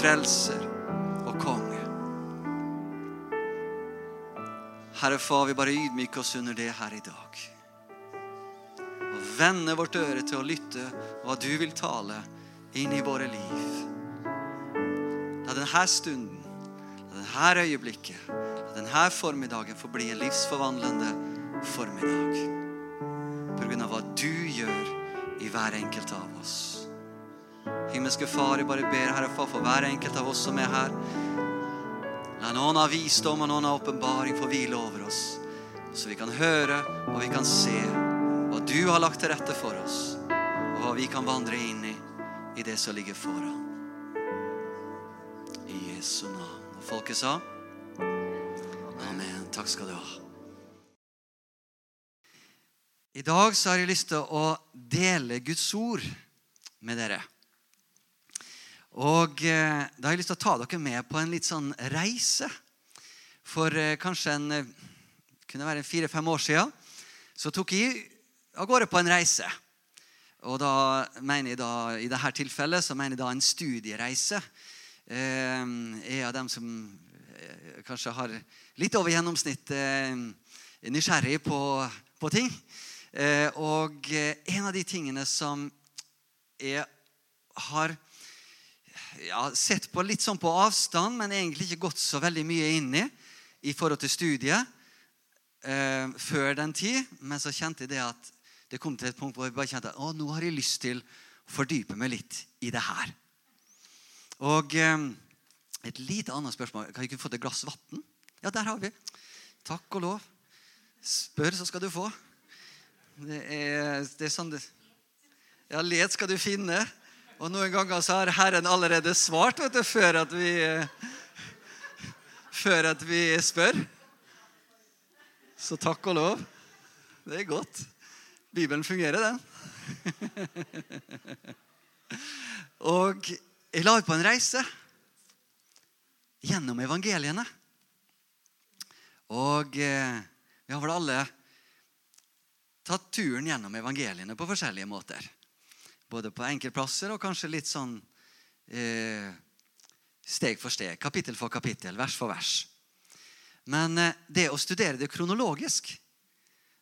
frelser og konge. Herre Far, vi bare ydmyker oss under det her i dag. Og vender vårt øre til å lytte hva du vil tale inn i våre liv. La denne stunden, la denne øyeblikket, la denne formiddagen få bli en livsforvandlende formiddag. På grunn av hva du gjør i hver enkelt av oss. Himmelske Far, jeg bare ber Herre Far for hver enkelt av oss som er her. La noen av visdom og noen av åpenbaring få hvile over oss, så vi kan høre og vi kan se hva du har lagt til rette for oss, og hva vi kan vandre inn i i det som ligger foran. I Jesu navn. Og folket sa Amen. Takk skal du ha. I dag så har jeg lyst til å dele Guds ord med dere. Og eh, da har jeg lyst til å ta dere med på en litt sånn reise. For eh, kanskje en eh, kunne være fire-fem år siden så tok jeg av gårde på en reise. Og da mener jeg da, I dette tilfellet så mener jeg da en studiereise. Eh, er av dem som eh, kanskje har litt over gjennomsnitt eh, nysgjerrig på, på ting. Og en av de tingene som jeg har ja, sett på litt sånn på avstand, men egentlig ikke gått så veldig mye inn i i forhold til studiet eh, før den tid. Men så kjente jeg det at det kom til et punkt hvor jeg bare kjente at nå har jeg lyst til å fordype meg litt i det her. Og eh, et lite annet spørsmål. Kan jeg ikke få et glass vann? Ja, der har vi. Takk og lov. Spør, så skal du få. Det er, det er sånn det Ja, let skal du finne. Og noen ganger så har Herren allerede svart vet du, før at vi Før at vi spør. Så takk og lov. Det er godt. Bibelen fungerer, den. og jeg la ut på en reise gjennom evangeliene. Og eh, vi har vel alle tatt turen gjennom evangeliene på forskjellige måter. Både på enkeltplasser og kanskje litt sånn eh, steg for steg, kapittel for kapittel, vers for vers. Men eh, det å studere det kronologisk,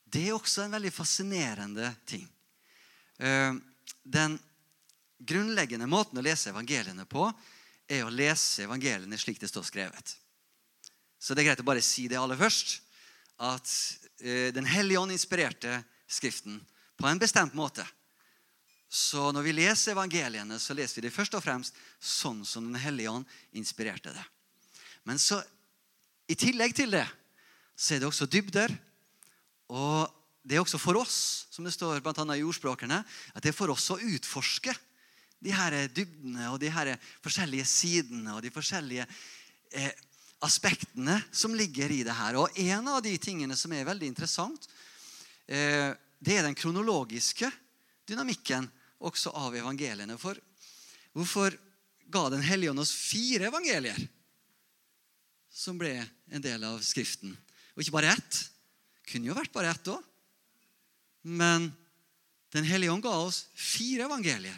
det er også en veldig fascinerende ting. Eh, den grunnleggende måten å lese evangeliene på er å lese evangeliene slik det står skrevet. Så det er greit å bare si det aller først. At eh, Den hellige ånd inspirerte Skriften på en bestemt måte. Så når vi leser evangeliene, så leser vi det først og fremst sånn som Den hellige ånd inspirerte det. Men så, i tillegg til det så er det også dybder. Og det er også for oss, som det står blant annet i ordspråkene, at det er for oss å utforske de her dybdene og de her forskjellige sidene og de forskjellige eh, aspektene som ligger i det her. Og en av de tingene som er veldig interessant, eh, det er den kronologiske dynamikken også av evangeliene. For hvorfor ga Den hellige ånd oss fire evangelier som ble en del av Skriften? Og ikke bare ett. Kunne jo vært bare ett òg. Men Den hellige ånd ga oss fire evangelier.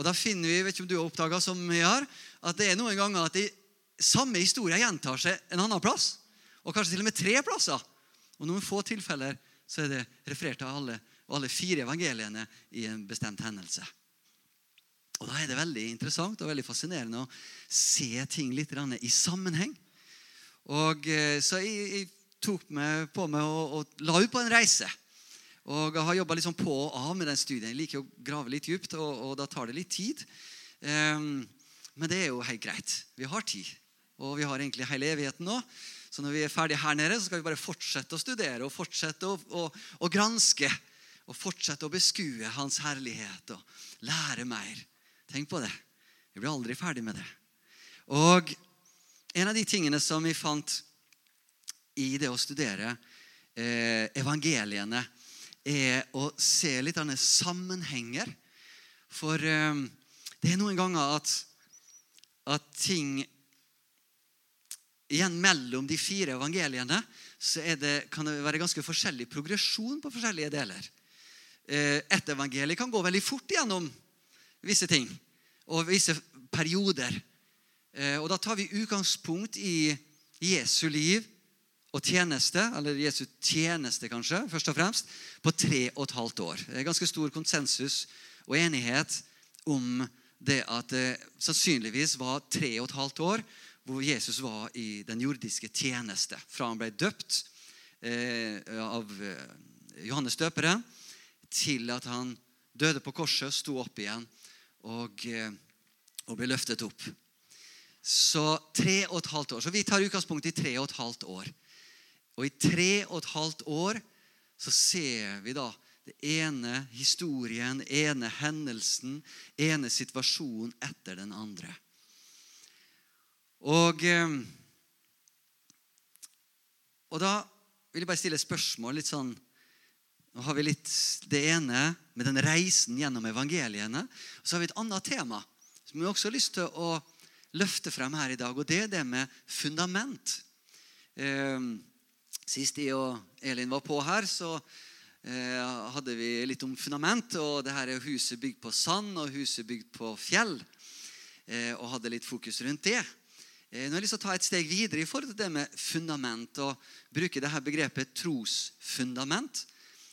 Og da finner vi vet ikke om du har oppdaga som vi har, at det er noen ganger at de samme historie gjentar seg en annen plass. Og kanskje til og med tre plasser. Og noen få tilfeller så er det referert av alle, alle fire evangeliene i en bestemt hendelse. Og Da er det veldig interessant og veldig fascinerende å se ting litt i sammenheng. Og eh, Så jeg, jeg tok meg på meg og, og la ut på en reise. Og jeg har jobba liksom på og av med den studien. Jeg liker å grave litt dypt, og, og da tar det litt tid. Um, men det er jo helt greit. Vi har tid. Og vi har egentlig hele evigheten nå. Så når vi er ferdige her nede, så skal vi bare fortsette å studere og fortsette å, å, å granske. Og fortsette å beskue Hans herlighet og lære mer. Tenk på det. Vi blir aldri ferdig med det. Og en av de tingene som vi fant i det å studere eh, evangeliene, er å se litt av sammenhenger. For eh, det er noen ganger at at ting Igjen mellom de fire evangeliene så det, kan det være ganske forskjellig progresjon på forskjellige deler. Eh, ett evangelium kan gå veldig fort gjennom visse ting og visse perioder. Eh, og Da tar vi utgangspunkt i Jesu liv og tjeneste, eller Jesu tjeneste kanskje, først og fremst, på tre og et halvt år. Det er ganske stor konsensus og enighet om det at det sannsynligvis var tre og et halvt år hvor Jesus var i den jordiske tjeneste. Fra han ble døpt eh, av Johannes døperen, til at han døde på korset, sto opp igjen og, eh, og ble løftet opp. Så tre og et halvt år. Så vi tar utgangspunkt i tre og et halvt år. Og i tre og et halvt år så ser vi da det ene historien, ene hendelsen, ene situasjonen etter den andre. Og, eh, og da vil jeg bare stille et spørsmål. litt sånn, Nå har vi litt det ene med den reisen gjennom evangeliene. Og så har vi et annet tema som vi også har lyst til å løfte frem her i dag. Og det er det med fundament. Eh, sist jeg og Elin var på her, så eh, hadde vi litt om fundament. Og det her er huset bygd på sand og huset bygd på fjell. Eh, og hadde litt fokus rundt det. Eh, nå har jeg lyst til å ta et steg videre i forhold til det med fundament og bruke dette begrepet trosfundament.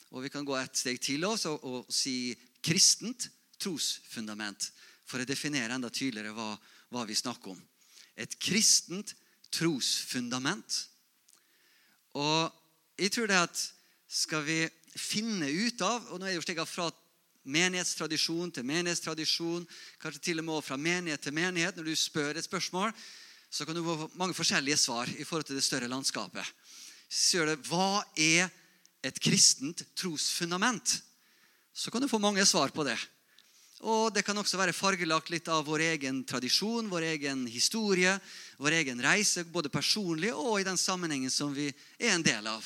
Og Vi kan gå et steg til også og si kristent trosfundament. For å definere enda tydeligere hva, hva vi snakker om. Et kristent trosfundament. Og jeg tror det at skal vi finne ut av og nå er det jo steget Fra menighetstradisjon til menighetstradisjon, kanskje til og med fra menighet til menighet, når du spør et spørsmål, så kan du få mange forskjellige svar i forhold til det større landskapet. Så det, Hva er et kristent trosfundament? Så kan du få mange svar på det. Og Det kan også være fargelagt litt av vår egen tradisjon, vår egen historie, vår egen reise, både personlig og i den sammenhengen som vi er en del av.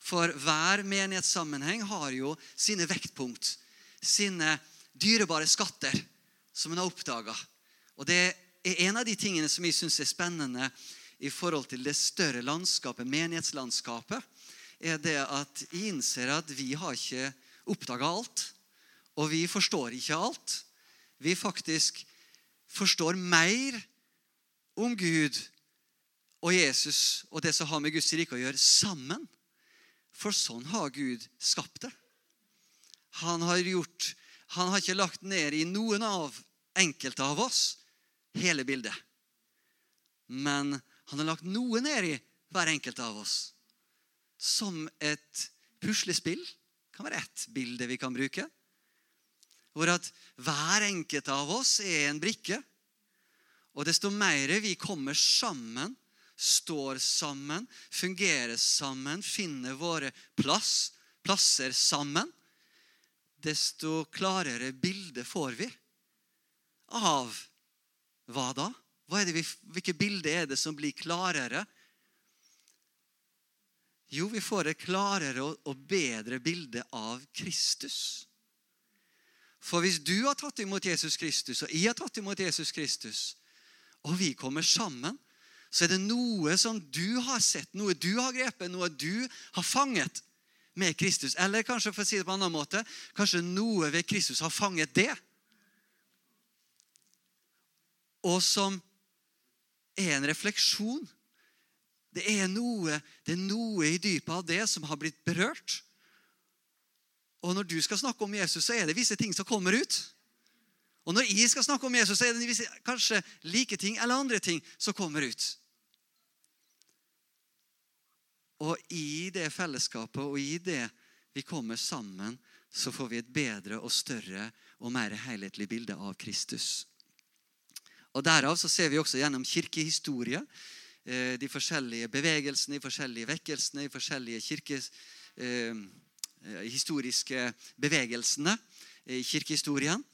For hver menighetssammenheng har jo sine vektpunkt, sine dyrebare skatter som en har oppdaga. Og det er en av de tingene som jeg syns er spennende i forhold til det større landskapet, menighetslandskapet, er det at jeg innser at vi har ikke oppdaga alt. Og vi forstår ikke alt. Vi faktisk forstår mer om Gud og Jesus og det som har med Guds rike å gjøre, sammen. For sånn har Gud skapt det. Han har, gjort, han har ikke lagt ned i noen av enkelte av oss hele bildet. Men han har lagt noe ned i hver enkelt av oss. Som et puslespill. Det kan være ett bilde vi kan bruke. Hvor at hver enkelt av oss er en brikke. Og desto mer vi kommer sammen, står sammen, fungerer sammen, finner våre plass, plasser sammen, desto klarere bilde får vi av hva da? Hva vi, hvilke bilder er det som blir klarere? Jo, vi får et klarere og bedre bilde av Kristus. For hvis du har tatt imot Jesus Kristus, og jeg har tatt imot Jesus Kristus, og vi kommer sammen, så er det noe som du har sett, noe du har grepet, noe du har fanget med Kristus. Eller kanskje for å si det på en annen måte, kanskje noe ved Kristus har fanget det og som er en refleksjon. Det er noe, det er noe i dypet av det som har blitt berørt. Og når du skal snakke om Jesus, så er det visse ting som kommer ut. Og når jeg skal snakke om Jesus, så er det visse, kanskje like ting eller andre ting som kommer ut. Og i det fellesskapet og i det vi kommer sammen, så får vi et bedre og større og mer helhetlig bilde av Kristus. Og Derav så ser vi også gjennom kirkehistorie eh, de forskjellige bevegelsene, de forskjellige vekkelsene, de forskjellige kirkes, eh, historiske bevegelsene i kirkehistorien.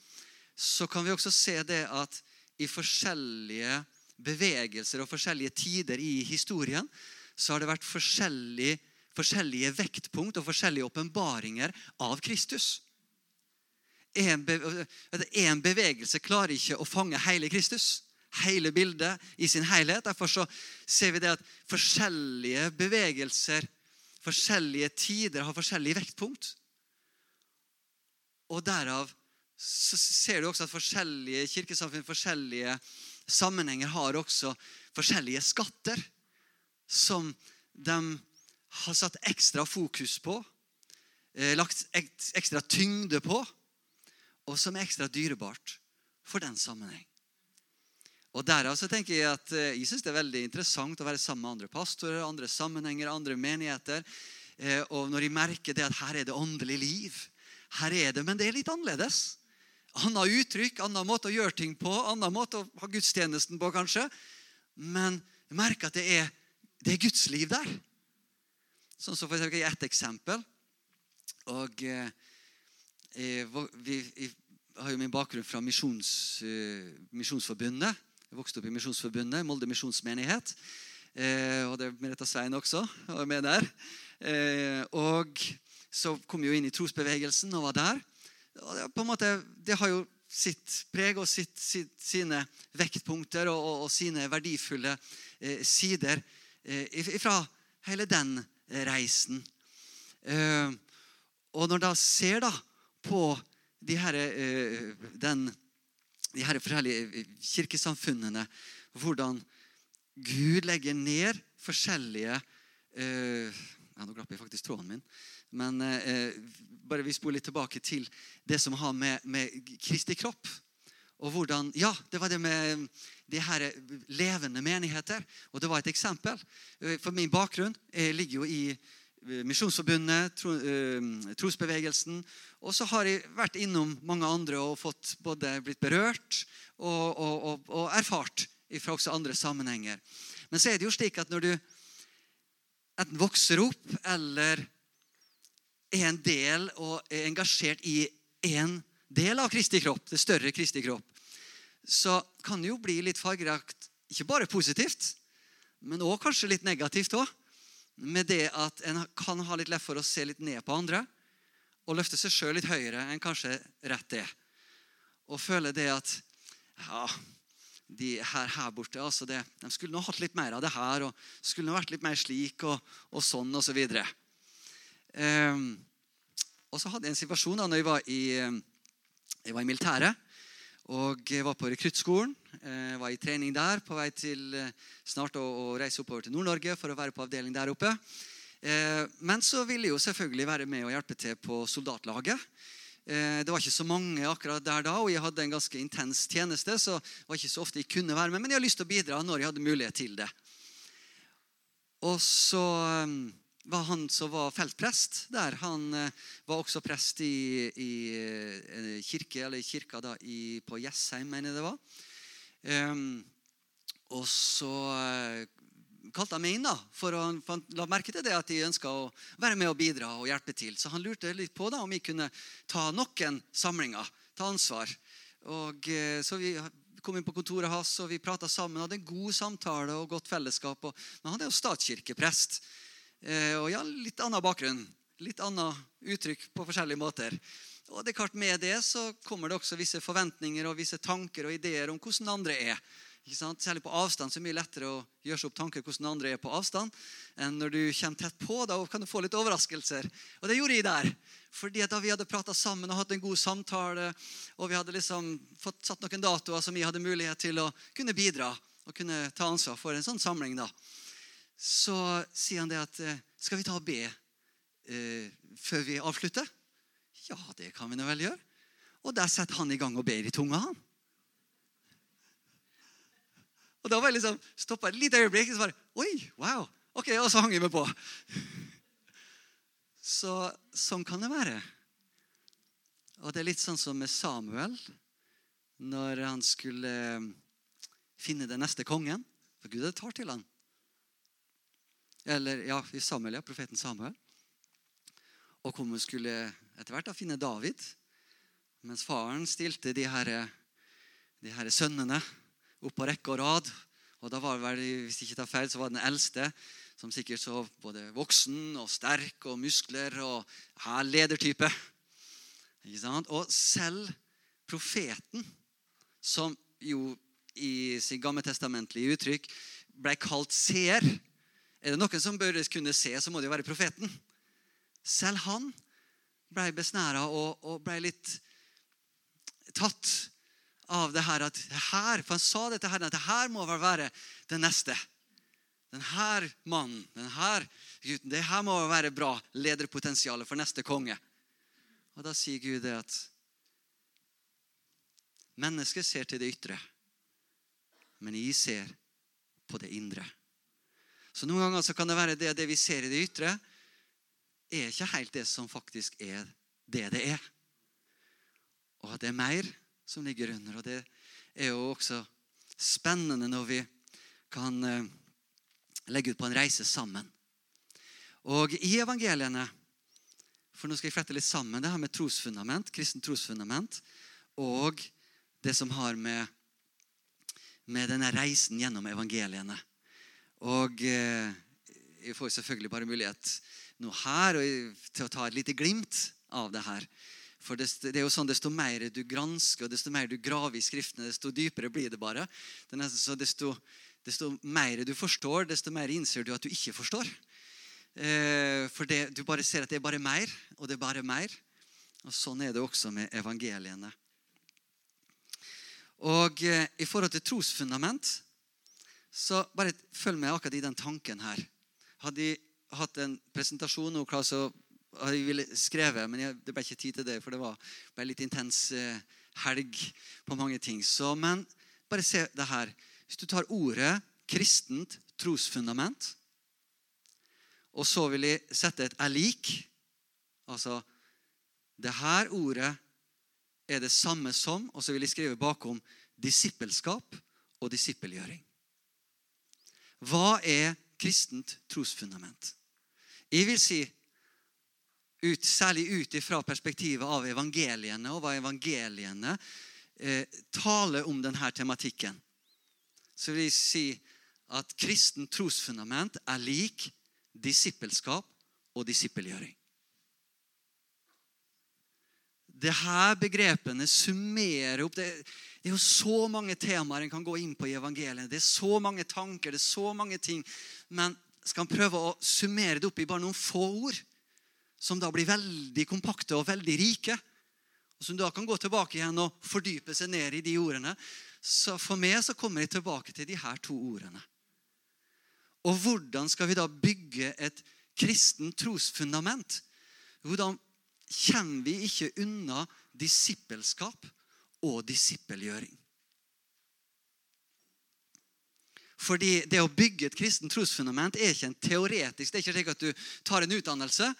Så kan vi også se det at i forskjellige bevegelser og forskjellige tider i historien så har det vært forskjellige, forskjellige vektpunkt og forskjellige åpenbaringer av Kristus en, bevegelse klarer ikke å fange hele Kristus. Hele bildet i sin helhet. Derfor så ser vi det at forskjellige bevegelser, forskjellige tider, har forskjellig vektpunkt. Og derav så ser du også at forskjellige kirkesamfunn, forskjellige sammenhenger, har også forskjellige skatter som de har satt ekstra fokus på, eh, lagt ekstra tyngde på, og som er ekstra dyrebart for den sammenheng. Og Derav så tenker jeg at eh, jeg synes det er veldig interessant å være sammen med andre pastorer, andre sammenhenger, andre menigheter. Eh, og når jeg merker det at her er det åndelig liv. Her er det, Men det er litt annerledes. Annet uttrykk, annen måte å gjøre ting på, annen måte å ha gudstjenesten på, kanskje. Men jeg merker at det er, det er Guds liv der. Sånn som for eksempel, ett eksempel. Og eh, vi, vi, har jo min bakgrunn fra misjons, uh, Misjonsforbundet. Jeg vokste opp i Misjonsforbundet, Molde misjonsmenighet. Eh, og det er Mereta Svein også var med der. Eh, og så kom jeg jo inn i trosbevegelsen og var der. Og det, på en måte, det har jo sitt preg og sitt, sitt, sine vektpunkter og, og, og sine verdifulle eh, sider eh, fra hele den reisen. Eh, og når da ser da på de her, eh, den, de her forskjellige kirkesamfunnene, hvordan Gud legger ned forskjellige eh, ja, Nå glapp jeg faktisk tråden min. Men eh, bare vi spoler litt tilbake til det som har med, med Kristi kropp og hvordan, ja, Det var det med de her levende menigheter. Og det var et eksempel. For min bakgrunn ligger jo i Misjonsforbundet, tro, trosbevegelsen. Og så har jeg vært innom mange andre og fått både blitt berørt og, og, og, og erfart fra også andre sammenhenger. Men så er det jo slik at når du enten vokser opp eller er en del og er engasjert i én del av Kristi kropp, det større Kristi kropp, så kan det jo bli litt fargerakt, ikke bare positivt, men òg kanskje litt negativt òg. Med det at en kan ha litt lett for å se litt ned på andre og løfte seg sjøl litt høyere enn kanskje rett det. Og føle det at ja, de her, her borte altså det, De skulle nå hatt litt mer av det her, og skulle nå vært litt mer slik og, og sånn og så videre. Um, og så hadde jeg en situasjon da når jeg var i, jeg var i militæret. Og jeg var på rekruttskolen. Var i trening der på vei til eh, snart å, å reise oppover til Nord-Norge for å være på avdeling der oppe. Eh, men så ville jeg jo selvfølgelig være med og hjelpe til på soldatlaget. Eh, det var ikke så mange akkurat der da, og jeg hadde en ganske intens tjeneste. så det var ikke så ofte jeg kunne være med, Men jeg hadde lyst til å bidra når jeg hadde mulighet til det. Og så eh, var han som var feltprest der, han var også prest i, i kirke, eller kirka da, i, på Jessheim, mener jeg det var. Um, og så kalte han meg inn da, for å han la merke til det at de ønska å være med og bidra og hjelpe til. Så han lurte litt på da, om vi kunne ta noen samlinger, ta ansvar. Og eh, Så vi kom inn på kontoret hans og vi prata sammen. Hadde en god samtale og godt fellesskap. Og, men han er jo statskirkeprest. Eh, og ja, litt annen bakgrunn. Litt annet uttrykk på forskjellige måter. Og det er klart Med det så kommer det også visse forventninger og visse tanker og ideer om hvordan andre er. Ikke sant? Særlig på avstand så er det mye lettere å gjøre seg opp tanker hvordan andre er på avstand, enn når du kommer tett på. Da kan du få litt overraskelser. Og det gjorde jeg der. Fordi da vi hadde prata sammen og hatt en god samtale, og vi hadde liksom fått satt noen datoer som vi hadde mulighet til å kunne bidra og kunne ta ansvar for en sånn samling, da, så sier han det at eh, Skal vi ta og be eh, før vi avslutter? Ja, det kan vi nå vel gjøre. Og der setter han i gang og ber i tunga, han. Og da var jeg liksom stoppa et lite øyeblikk. Så bare, Oi, wow, ok, Og så hang jeg meg på. Så sånn kan det være. Og det er litt sånn som med Samuel når han skulle eh, finne den neste kongen. For Gud hadde talt til han. Eller ja, i Samuel, ja, profeten Samuel. Og kom og skulle etter hvert da finne David. Mens faren stilte de her, de her sønnene opp på rekke og rad. Og da var det vel, hvis ikke tar feil, så var det den eldste, som sikkert så både voksen og sterk og muskler og her ledertype. Ikke sant? Og selv profeten, som jo i sin gammeltestamentlige uttrykk ble kalt seer. Er det noen som bør kunne se, så må det jo være profeten. Selv han ble besnæra og, og ble litt tatt av det her at her, For han sa dette her, at det her må vel være den neste. Den her mannen, den her gutten, det her må være bra lederpotensial for neste konge. Og Da sier Gud det at mennesket ser til det ytre, men jeg ser på det indre. Så Noen ganger så kan det være det, det vi ser i det ytre, er ikke helt det som faktisk er det det er. Og det er mer som ligger under. Og det er jo også spennende når vi kan eh, legge ut på en reise sammen. Og i evangeliene For nå skal jeg flette litt sammen det her med trosfundament, kristen trosfundament og det som har med, med denne reisen gjennom evangeliene. Og eh, jeg får selvfølgelig bare mulighet nå her til å ta et lite glimt av det her. For det, det, er jo sånn, Desto mer du gransker og desto mer du graver i Skriftene, desto dypere blir det bare. Det er nesten så desto, desto mer du forstår, desto mer innser du at du ikke forstår. Eh, for det, du bare ser at det er bare mer, og det er bare mer. Og Sånn er det også med evangeliene. Og eh, I forhold til trosfundament så bare følg med akkurat i den tanken her. Hadde jeg hatt en presentasjon nå, så hadde jeg ville skrevet, men jeg, det ble ikke tid til det, for det var, bare litt intens eh, helg på mange ting. Så, men bare se det her. Hvis du tar ordet kristent trosfundament, og så vil jeg sette et 'er lik', altså det her ordet er det samme som, og så vil jeg skrive bakom disippelskap og disippelgjøring. Hva er kristent trosfundament? Jeg vil si, ut, særlig ut ifra perspektivet av evangeliene, og hva evangeliene eh, taler om denne tematikken så vil jeg si at kristent trosfundament er lik disippelskap og disippelgjøring. Det her begrepene summerer opp det, det, er jo så mange temaer en kan gå inn på i evangeliet. Det er så mange tanker, det er så mange ting. Men skal en prøve å summere det opp i bare noen få ord, som da blir veldig kompakte og veldig rike, og som da kan gå tilbake igjen og fordype seg ned i de ordene, så for meg så kommer jeg tilbake til de her to ordene. Og hvordan skal vi da bygge et kristen trosfundament? Hvordan kommer vi ikke unna disippelskap og disippelgjøring? Fordi Det å bygge et kristen trosfundament er ikke en teoretisk Det er ikke slik at du tar en utdannelse,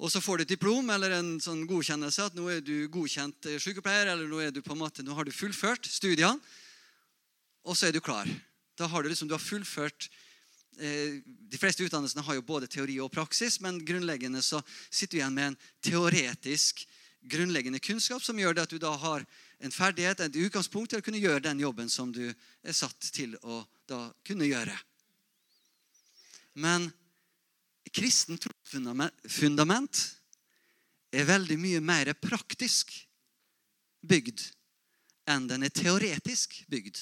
og så får du et diplom eller en sånn godkjennelse at nå er du godkjent eh, sykepleier, eller nå, er du på en måte, nå har du fullført studiene, og så er du klar. Da har du liksom, du har fullført De fleste utdannelsene har jo både teori og praksis, men grunnleggende så sitter du igjen med en teoretisk grunnleggende kunnskap som gjør det at du da har en ferdighet, et utgangspunkt til å kunne gjøre den jobben som du er satt til å da kunne gjøre. Men kristen trosfundament er veldig mye mer praktisk bygd enn den er teoretisk bygd.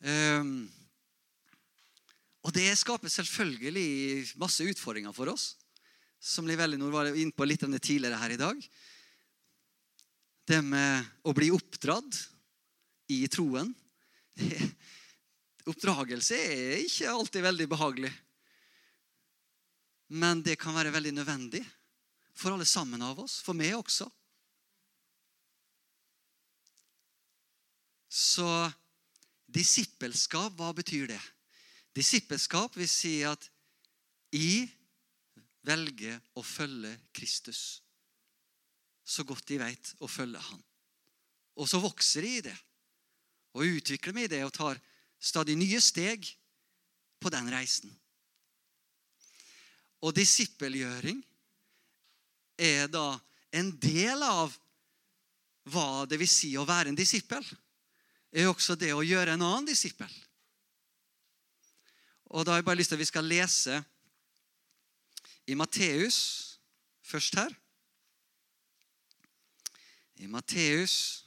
Um, og det skaper selvfølgelig masse utfordringer for oss. Som Livellinor var inne på litt tidligere her i dag. Det med å bli oppdratt i troen. Oppdragelse er ikke alltid veldig behagelig. Men det kan være veldig nødvendig for alle sammen av oss. For meg også. Så disippelskap, hva betyr det? Disippelskap vil si at jeg velger å følge Kristus så godt de vet å følge Han. Og så vokser de i det og utvikler meg i det og tar stadig nye steg på den reisen. Og disippelgjøring er da en del av hva det vil si å være en disippel. er også det å gjøre en annen disippel. Og Da har jeg bare lyst til at vi skal lese i Matteus først her. I Matteus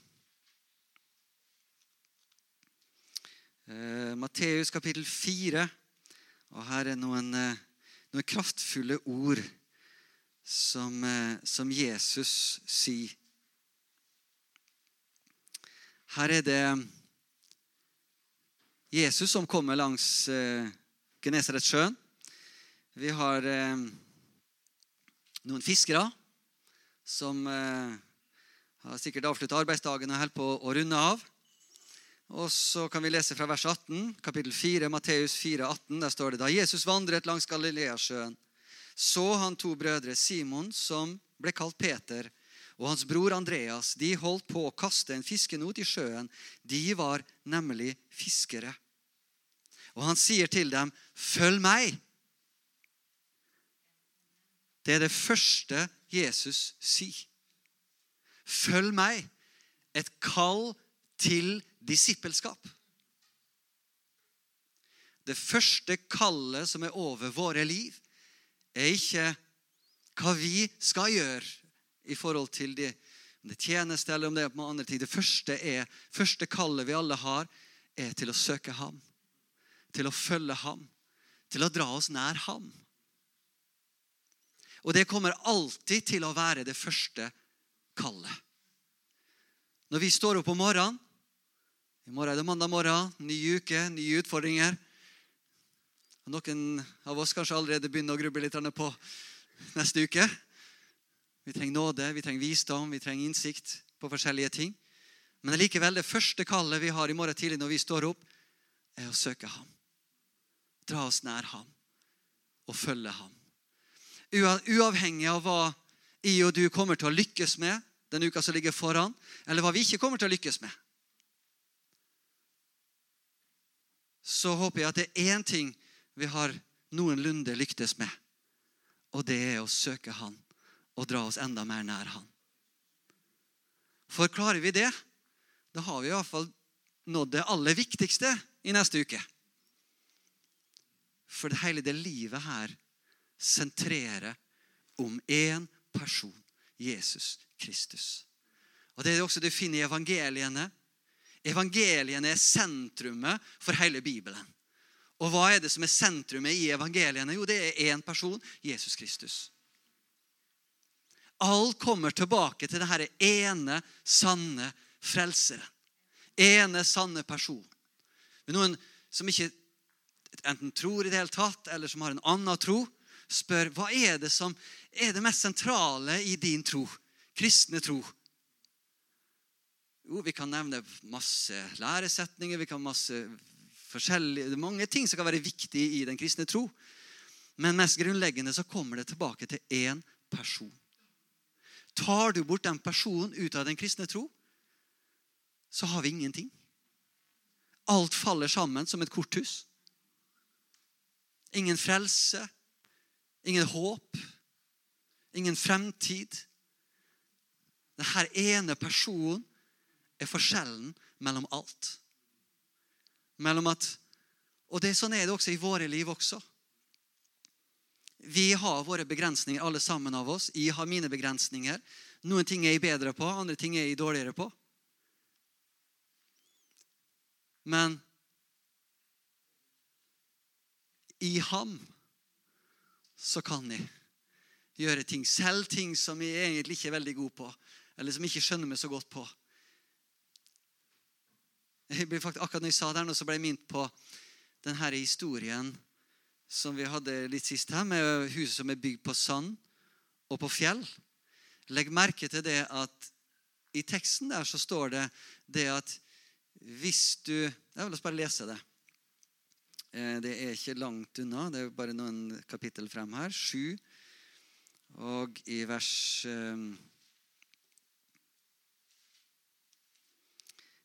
Eh, Matteus kapittel 4. Og her er noen, eh, noen kraftfulle ord som, eh, som Jesus sier. Her er det Jesus som kommer langs Genesaretsjøen. Vi har eh, noen fiskere som eh, har sikkert avslutta arbeidsdagen og holder på å runde av. Og så kan vi lese fra vers 18, kapittel 4, Matteus 4, 18. Der står det da Jesus vandret langs Galileasjøen, så han to brødre, Simon, som ble kalt Peter, og hans bror Andreas. De holdt på å kaste en fiskenot i sjøen. De var nemlig fiskere. Og han sier til dem, 'Følg meg.' Det er det første Jesus sier. Følg meg. Et kall til disippelskap. Det første kallet som er over våre liv, er ikke hva vi skal gjøre i forhold til det, om det tjeneste eller om det er på andre ting. Det første, er, første kallet vi alle har, er til å søke ham. Til å følge ham. Til å dra oss nær ham. Og det kommer alltid til å være det første kallet. Når vi står opp om morgenen I morgen er det mandag morgen, ny uke, nye utfordringer. Noen av oss kanskje allerede begynner å gruble litt på neste uke. Vi trenger nåde, vi trenger visdom, vi trenger innsikt på forskjellige ting. Men likevel, det første kallet vi har i morgen tidlig når vi står opp, er å søke ham. Dra oss nær ham og følge ham. Uavhengig av hva i og du kommer til å lykkes med den uka som ligger foran, eller hva vi ikke kommer til å lykkes med, så håper jeg at det er én ting vi har noenlunde lyktes med, og det er å søke Han og dra oss enda mer nær Han. For klarer vi det, da har vi iallfall nådd det aller viktigste i neste uke. For hele det livet her sentrerer om én person, Jesus Kristus. Og Det er også du finner i evangeliene. Evangeliene er sentrumet for hele Bibelen. Og hva er det som er sentrumet i evangeliene? Jo, det er én person, Jesus Kristus. Alt kommer tilbake til denne ene, sanne frelseren. Ene, sanne person. Noen som ikke enten tror i det hele tatt, eller som har en annen tro, spør hva er det som er det mest sentrale i din tro, kristne tro. Jo, Vi kan nevne masse læresetninger, vi kan masse forskjellige, mange ting som kan være viktige i den kristne tro. Men mest grunnleggende så kommer det tilbake til én person. Tar du bort den personen ut av den kristne tro, så har vi ingenting. Alt faller sammen som et korthus. Ingen frelse, ingen håp, ingen fremtid. Denne ene personen er forskjellen mellom alt. Mellom at, og det Sånn er det også i våre liv også. Vi har våre begrensninger, alle sammen av oss. Jeg har mine begrensninger. Noen ting er jeg bedre på, andre ting er jeg dårligere på. Men i ham så kan jeg gjøre ting. Selv ting som jeg egentlig ikke er veldig god på, eller som jeg ikke skjønner meg så godt på. Jeg ble faktisk, akkurat når jeg sa det, her, så ble jeg minnet på denne historien som vi hadde litt sist her, med huset som er bygd på sand og på fjell. Legg merke til det at i teksten der så står det det at hvis du Jeg vil bare lese det. Eh, det er ikke langt unna. Det er bare noen kapittel frem her. Sju. Og i vers eh,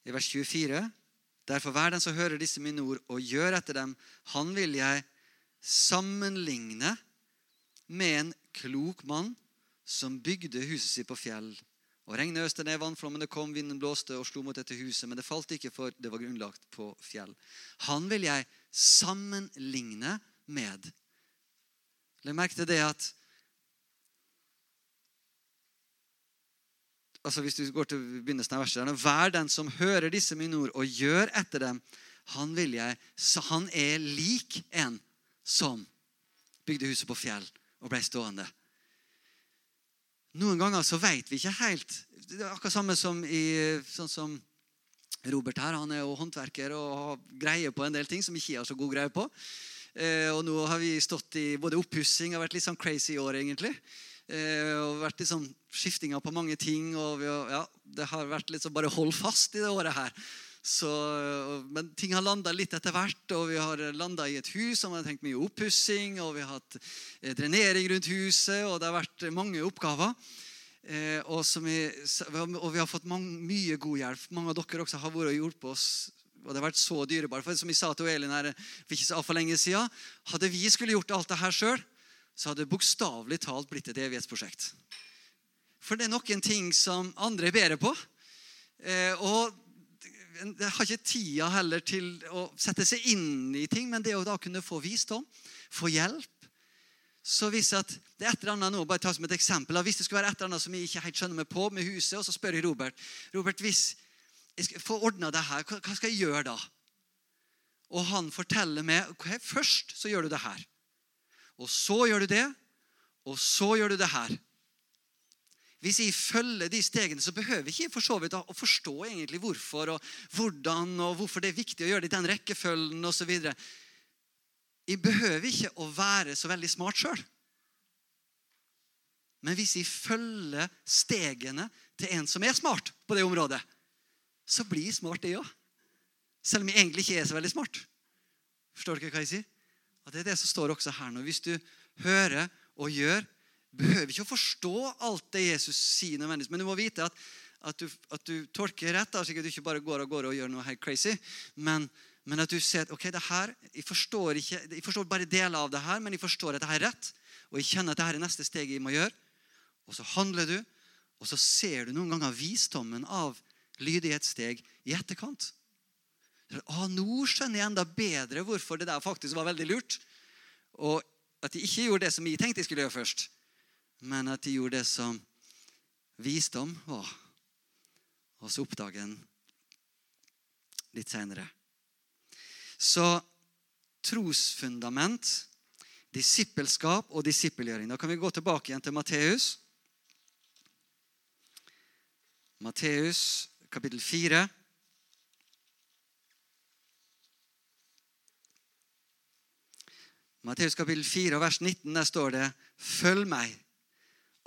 I vers 24. Derfor vær den som hører disse mine ord, og gjør etter dem. Han vil jeg sammenligne med en klok mann som bygde huset sitt på fjell. Og Regnet øste ned, vannflommene kom, vinden blåste og slo mot dette huset. Men det falt ikke, for det var grunnlagt på fjell. Han vil jeg sammenligne med. Legg merke til det at altså Hvis du går til begynnelsen av verset Vær den som hører disse mine ord og gjør etter dem. Han, vil jeg, så han er lik en som bygde huset på fjell og ble stående. Noen ganger så vet vi ikke helt Det er akkurat samme som i sånn som Robert her. Han er jo håndverker og har greie på en del ting som ikke jeg har så god greie på. Eh, og nå har vi stått i både oppussing og vært litt sånn crazy i år, egentlig. Eh, og vært litt sånn skiftinger på mange ting. og har, ja, Det har vært litt sånn bare hold fast i det året her. Så, men ting har landa litt etter hvert, og vi har landa i et hus som har tenkt mye oppussing. Og vi har hatt eh, drenering rundt huset, og det har vært mange oppgaver. Eh, og, vi, og, vi, har fått mange, mye god hjelp. Mange av dere også har vært og hjulpet oss. Og det har vært så dyrebart. For som jeg sa til Elin her for ikke så for lenge siden, hadde vi skulle gjort alt det her sjøl, så hadde det bokstavelig talt blitt et evighetsprosjekt. For det er noen ting som andre er bedre på. Eh, og jeg har ikke tida heller til å sette seg inn i ting, men det å da kunne få visdom, få hjelp så hvis at det er et eller annet nå, bare ta som et eksempel, hvis det skulle være et eller annet som jeg ikke helt skjønner meg på med huset, og så spør jeg Robert Robert, hvis jeg skal få ordna det her, hva skal jeg gjøre da? Og han forteller meg okay, først så gjør du det her. Og så gjør du det, og så gjør du det her. Hvis jeg følger de stegene, så behøver jeg ikke for så vidt å forstå egentlig hvorfor og hvordan og hvorfor det er viktig å gjøre det i den rekkefølgen osv. Jeg behøver ikke å være så veldig smart sjøl. Men hvis jeg følger stegene til en som er smart på det området, så blir jeg smart, det òg. Selv om jeg egentlig ikke er så veldig smart. Forstår dere hva jeg sier? Og Det er det som står også her nå. Hvis du hører og gjør behøver ikke å forstå alt det Jesus sier, nødvendigvis, men du må vite at, at, du, at du, tolker rett. slik at du ikke bare går og går og gjør noe helt crazy. Men, men at du ser at ok, det her, jeg forstår, ikke, jeg forstår bare deler av det her, men jeg forstår at det her er rett. Og jeg kjenner at det her er neste steg jeg må gjøre. Og så handler du, og så ser du noen ganger visdommen av lydighetssteg i etterkant. Å, nå skjønner jeg enda bedre hvorfor det der faktisk var veldig lurt. Og at de ikke gjorde det som jeg tenkte jeg skulle gjøre først men at de gjorde det som visdom var. Og så oppdager en litt seinere. Så trosfundament, disippelskap og disippelgjøring. Da kan vi gå tilbake igjen til Matteus. Matteus kapittel 4. Matteus kapittel 4 vers 19, der står det 'Følg meg'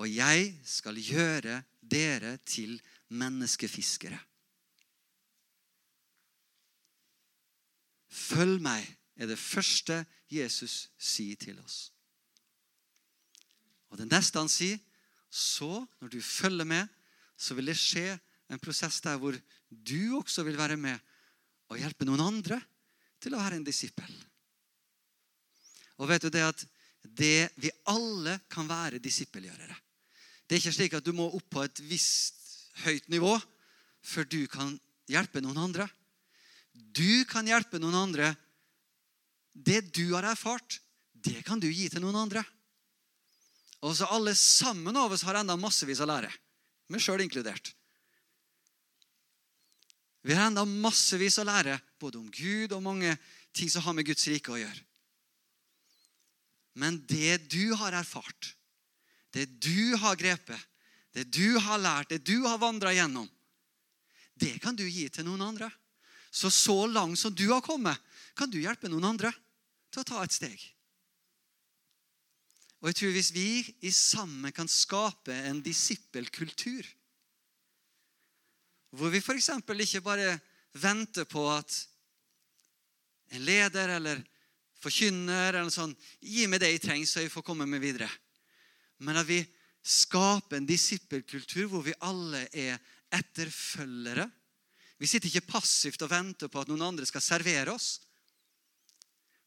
og jeg skal gjøre dere til menneskefiskere. Følg meg, er det første Jesus sier til oss. Og Det neste han sier, så, når du følger med, så vil det skje en prosess der hvor du også vil være med og hjelpe noen andre til å være en disippel. Og vet du det at det, vi alle kan være disippelgjørere. Det er ikke slik at du må opp på et visst høyt nivå før du kan hjelpe noen andre. Du kan hjelpe noen andre. Det du har erfart, det kan du gi til noen andre. Og så Alle sammen av oss har enda massevis å lære, meg sjøl inkludert. Vi har enda massevis å lære både om Gud og mange ting som har med Guds rike å gjøre. Men det du har erfart, det du har grepet, det du har lært, det du har vandra gjennom, det kan du gi til noen andre. Så så langt som du har kommet, kan du hjelpe noen andre til å ta et steg. Og jeg tror Hvis vi i sammen kan skape en disippelkultur, hvor vi f.eks. ikke bare venter på at en leder eller forkynner eller sånn, Gi meg det jeg trenger, så jeg får komme meg videre men at vi skaper en disippelkultur hvor vi alle er etterfølgere. Vi sitter ikke passivt og venter på at noen andre skal servere oss.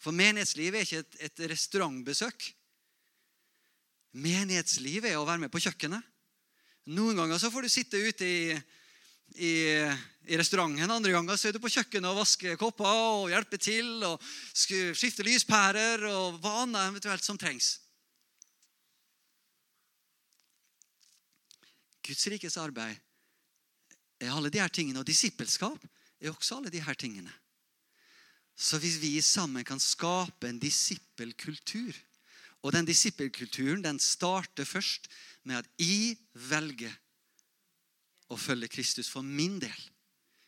For menighetsliv er ikke et, et restaurantbesøk. Menighetsliv er å være med på kjøkkenet. Noen ganger så får du sitte ute i, i, i restauranten. Andre ganger så er du på kjøkkenet og vasker kopper og hjelper til. og Skifter lyspærer og hva annet eventuelt som trengs. Guds rikes arbeid er alle de her tingene. Og disippelskap er også alle de her tingene. Så hvis vi sammen kan skape en disippelkultur Og den disippelkulturen den starter først med at jeg velger å følge Kristus for min del.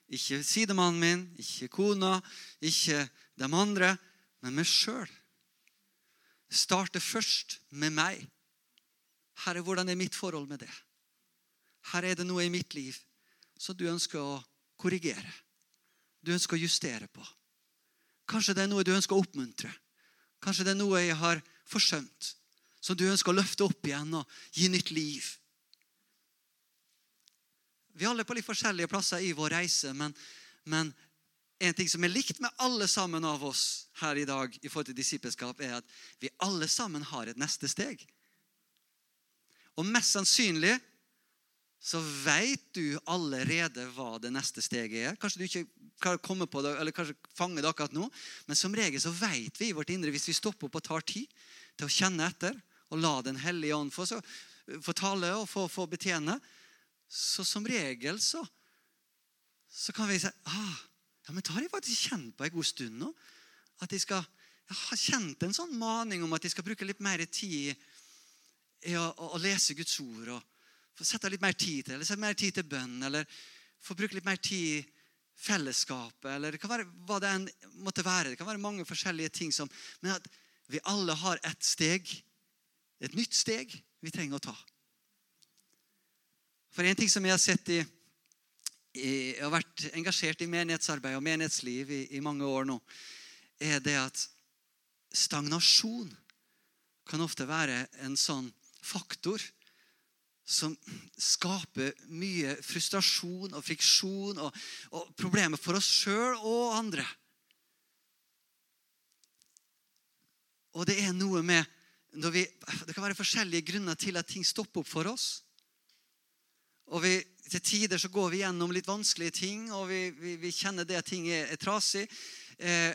Ikke sidemannen min, ikke kona, ikke de andre, men meg sjøl. Starter først med meg. Herre, hvordan er mitt forhold med det? Her er det noe i mitt liv som du ønsker å korrigere. Du ønsker å justere på. Kanskje det er noe du ønsker å oppmuntre. Kanskje det er noe jeg har forsømt, som du ønsker å løfte opp igjen og gi nytt liv. Vi er alle på litt forskjellige plasser i vår reise, men, men en ting som er likt med alle sammen av oss her i dag, i forhold til disippelskap, er at vi alle sammen har et neste steg. Og mest sannsynlig så vet du allerede hva det neste steget er. Kanskje du ikke klarer å komme på det, eller kanskje fanger det akkurat nå. Men som regel så vet vi i vårt indre, hvis vi stopper opp og tar tid til å kjenne etter, og la Den hellige ånd få, så, få tale og få, få, betjene, så som regel så, så kan vi si ah, ja, men da har jeg faktisk kjent på en god stund nå. At jeg, skal, jeg har kjent en sånn maning om at jeg skal bruke litt mer tid i å, å, å lese Guds ord. og få sette litt mer tid til eller sette mer tid til bønn, eller få bruke litt mer tid i fellesskapet, eller det kan være hva det enn måtte være. Det kan være mange forskjellige ting som Men at vi alle har et steg, et nytt steg, vi trenger å ta. For en ting som jeg har sett i jeg har vært engasjert i menighetsarbeid og menighetsliv i, i mange år nå, er det at stagnasjon kan ofte være en sånn faktor som skaper mye frustrasjon og friksjon og, og problemer for oss sjøl og andre. Og det er noe med vi, Det kan være forskjellige grunner til at ting stopper opp for oss. Og vi, Til tider så går vi gjennom litt vanskelige ting, og vi, vi, vi kjenner det at ting er, er trasig. Eh,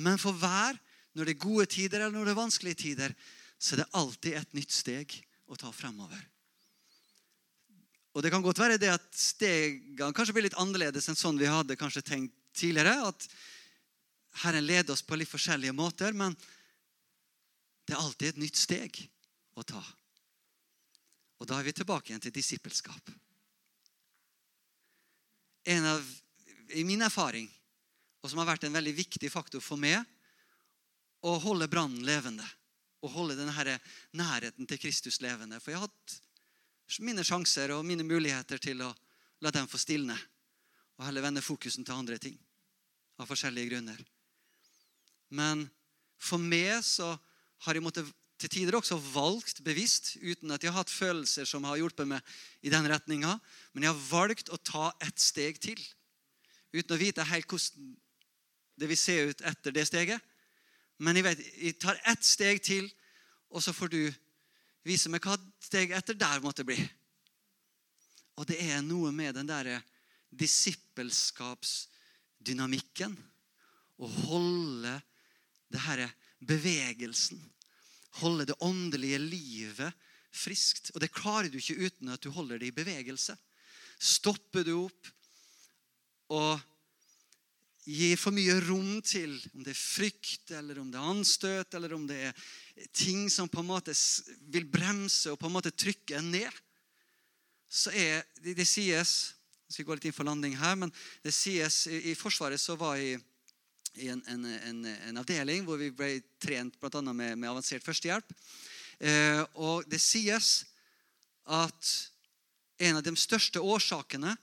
men for hver, når det er gode tider eller når det er vanskelige tider, så er det alltid et nytt steg å ta fremover. Og Det kan godt være det at stegene kanskje blir litt annerledes enn sånn vi hadde kanskje tenkt tidligere. At Herren leder oss på litt forskjellige måter, men det er alltid et nytt steg å ta. Og da er vi tilbake igjen til disippelskap. En av, I min erfaring, og som har vært en veldig viktig faktor for meg, å holde brannen levende. Å holde denne nærheten til Kristus levende. For jeg har hatt mine sjanser og mine muligheter til å la dem få stilne. Og heller vende fokusen til andre ting. Av forskjellige grunner. Men for meg så har jeg måttet til tider også valgt bevisst, uten at jeg har hatt følelser som har hjulpet meg i den retninga, men jeg har valgt å ta ett steg til. Uten å vite helt hvordan det vil se ut etter det steget. Men jeg vet, jeg tar ett steg til, og så får du vise meg hva steg etter der måtte bli. Og det er noe med den derre disippelskapsdynamikken. Å holde det herre bevegelsen. Holde det åndelige livet friskt. Og det klarer du ikke uten at du holder det i bevegelse. Stopper du opp og gir for mye rom til om det er frykt, eller om det er anstøt, eller om det er ting som på en måte vil bremse og på en måte trykke en ned, så er det, det sies jeg skal gå litt inn for landing her, men det sies i, i Forsvaret så var jeg i en, en, en, en, avdeling hvor vi ble trent bl.a. Med, med avansert førstehjelp. Eh, og det sies at en av de største årsakene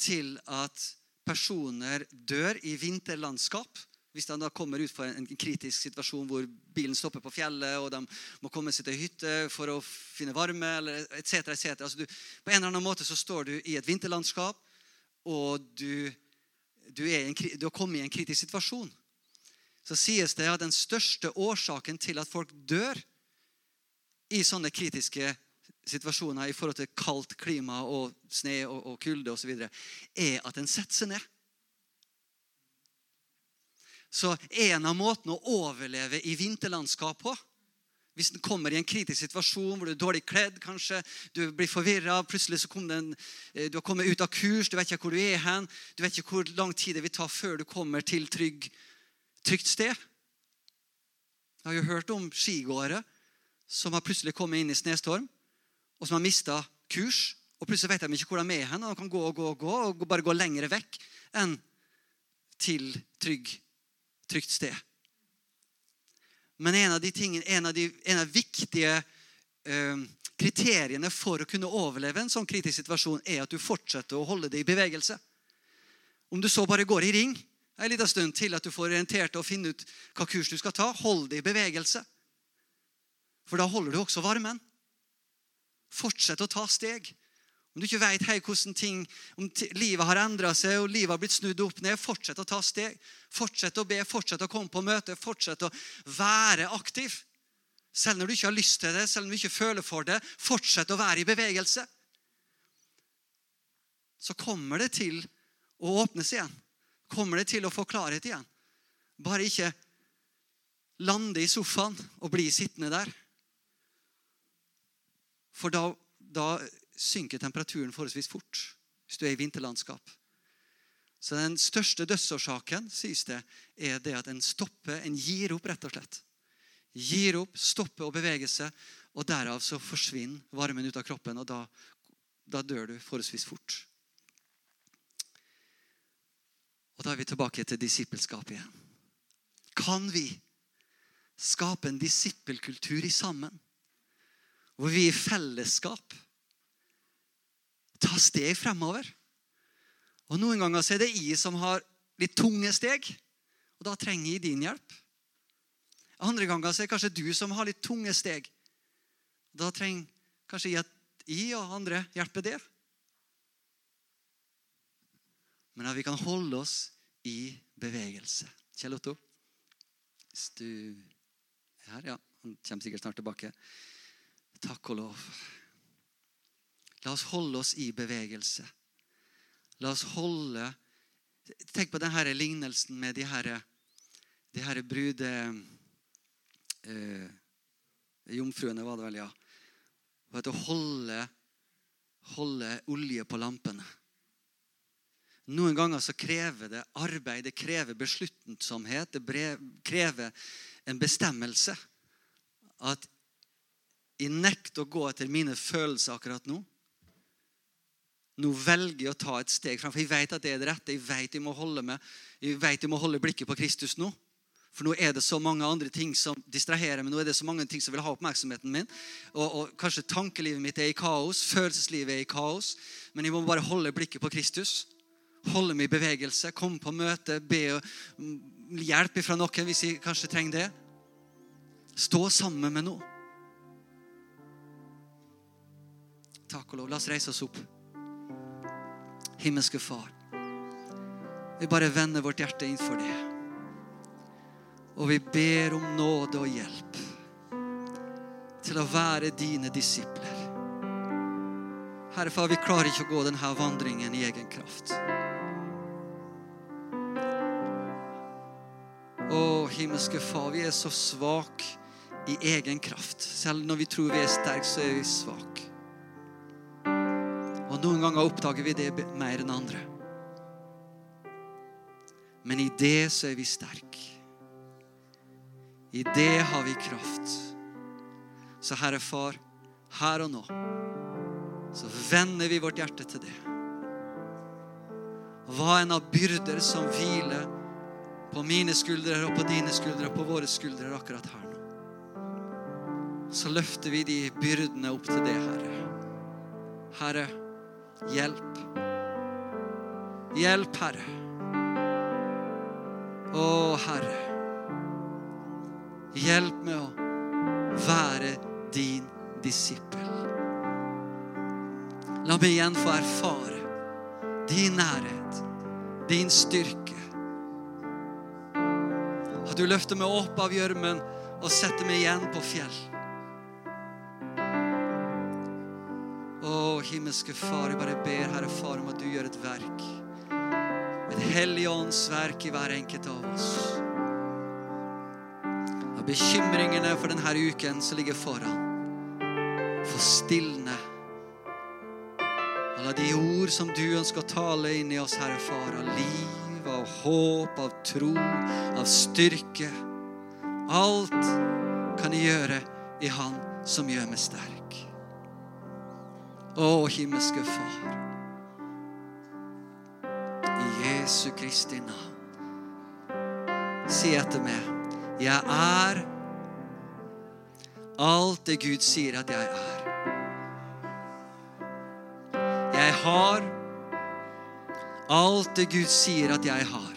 til at personer dør i vinterlandskap. Hvis de da kommer ut for en, kritisk situasjon hvor bilen stopper på fjellet, og de må komme seg til hytte for å finne varme, eller etc. etc. Altså på en eller annen måte så står du i et vinterlandskap, og du, du, en, du har kommet i en kritisk situasjon. Så sies det at den største årsaken til at folk dør i sånne kritiske situasjoner i forhold til kaldt klima og sne og, og kulde osv., er at en setter seg ned. Så en av måtene å overleve i vinterlandskap på hvis den kommer i en kritisk situasjon hvor du er dårlig kledd, kanskje, du blir forvirra, plutselig så kom eh, du har kommet ut av kurs, du vet ikke hvor du er hen, du vet ikke hvor lang tid det vil ta før du kommer til trygg, trygt sted. Jeg har jo hørt om skigåere som har plutselig kommet inn i snestorm, og som har mista kurs. Og plutselig vet de ikke hvor de er hen, og de kan gå og gå og gå, og bare gå lenger vekk enn til trygg, trygt sted. Men en av de tingene, en av de, en av viktige eh, kriteriene for å kunne overleve en sånn kritisk situasjon, er at du fortsetter å holde deg i bevegelse. Om du så bare går i ring en liten stund til at du får orientert og finne ut hva kurs du skal ta, hold deg i bevegelse. For da holder du også varmen. Fortsett å ta steg. Om du ikke vet hvordan ting, om livet har endra seg og livet har blitt snudd opp ned, fortsett å ta steg. Fortsett å be, fortsett å komme på møte, fortsett å være aktiv. Selv når du ikke har lyst til det, selv om du ikke føler for det, fortsett å være i bevegelse. Så kommer det til å åpnes igjen. Kommer det til å få klarhet igjen. Bare ikke lande i sofaen og bli sittende der. For da, da synker temperaturen forholdsvis fort hvis du er i vinterlandskap. Så den største dødsårsaken sies det, er det at en stopper, en gir opp, rett og slett. Gir opp, stopper å bevege seg, og derav så forsvinner varmen ut av kroppen, og da, da dør du forholdsvis fort. Og Da er vi tilbake til disippelskapet igjen. Kan vi skape en disippelkultur i sammen? hvor vi i fellesskap tar steg fremover. Og Noen ganger så er det jeg som har litt tunge steg, og da trenger jeg din hjelp. Andre ganger så er det kanskje du som har litt tunge steg. Da trenger kanskje jeg at jeg og andre hjelper det. Men at vi kan holde oss i bevegelse. Kjell Otto? Hvis du er her, ja. Han kommer sikkert snart tilbake. Takk og lov. La oss holde oss i bevegelse. La oss holde Tenk på denne lignelsen med de her, de her brude eh, Jomfruene, var det vel, ja. Og å holde, holde olje på lampene. Noen ganger så krever det arbeid, det krever besluttsomhet, det krever en bestemmelse. At jeg nekter å gå etter mine følelser akkurat nå. Nå velger jeg å ta et steg fram, for jeg vet at det er det rette. Jeg vet jeg må holde, med, jeg vet jeg må holde blikket på Kristus nå. For nå er det så mange andre ting som distraherer meg. Nå er det så mange ting som vil ha oppmerksomheten min. Og, og Kanskje tankelivet mitt er i kaos, følelseslivet er i kaos. Men jeg må bare holde blikket på Kristus. Holde meg i bevegelse, komme på møte, be og hjelp fra noen hvis jeg kanskje trenger det. Stå sammen med noe. Takk og lov. La oss reise oss opp. Himmelske Far. Vi bare vender vårt hjerte innenfor det. Og vi ber om nåde og hjelp til å være dine disipler. Herre Far, vi klarer ikke å gå denne vandringen i egen kraft. Å, himmelske Far, vi er så svake i egen kraft. Selv når vi tror vi er sterke, så er vi svake. Og noen ganger oppdager vi det mer enn andre. Men i det så er vi sterke. I det har vi kraft. Så Herre Far, her og nå så vender vi vårt hjerte til det. Hva enn av byrder som hviler på mine skuldre og på dine skuldre og på våre skuldre akkurat her nå, så løfter vi de byrdene opp til det, Herre. Herre, Hjelp. Hjelp, Herre. Å, Herre. Hjelp med å være din disippel. La meg igjen få erfare din nærhet, din styrke. At du løfter meg opp av gjørmen og setter meg igjen på fjell. Himmelske Far, jeg bare ber, Herre Far, om at du gjør et verk. Et hellig åndsverk i hver enkelt av oss. Og bekymringene for denne uken som ligger foran, få stilne. Alle de ord som du ønsker å tale inn i oss, Herre Far, av liv, av håp, av tro, av styrke. Alt kan jeg gjøre i Han som gjør meg sterk. Å, himmelske Far. I Jesu Kristi navn. Si etter meg. Jeg er alt det Gud sier at jeg er. Jeg har alt det Gud sier at jeg har.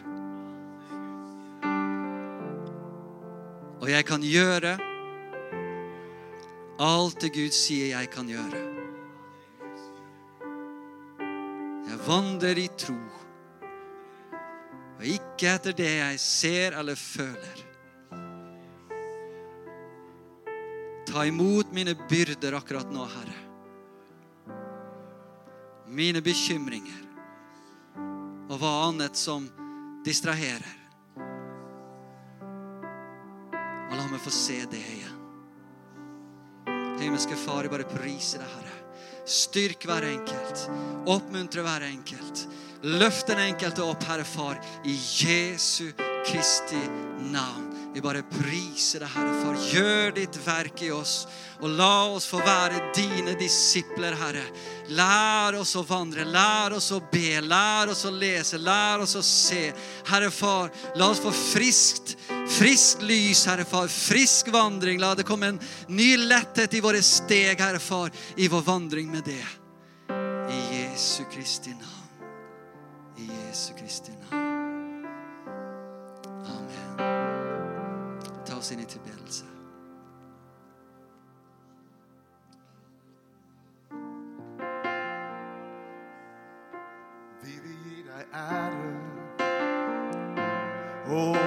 Og jeg kan gjøre alt det Gud sier jeg kan gjøre. Vandrer i tro, og ikke etter det jeg ser eller føler. Ta imot mine byrder akkurat nå, Herre. Mine bekymringer og hva annet som distraherer. Og la meg få se det igjen. Himmelske Far, jeg bare priser deg, Herre. Styrk hver enkelt. Oppmuntre hver enkelt. Løft den enkelte opp, Herre Far, i Jesu Kristi navn. Vi bare priser deg, Herre, Far. gjør ditt verk i oss. Og la oss få være dine disipler, Herre. Lær oss å vandre, lær oss å be, lær oss å lese, lær oss å se. Herre Far, la oss få friskt, friskt lys, Herre Far. Frisk vandring. La det komme en ny letthet i våre steg, Herre Far, i vår vandring med det. I Jesu Kristi navn. I Jesu Kristi navn. Amen. Ta oss inn i tilbedelse. Vi vil gi deg ære og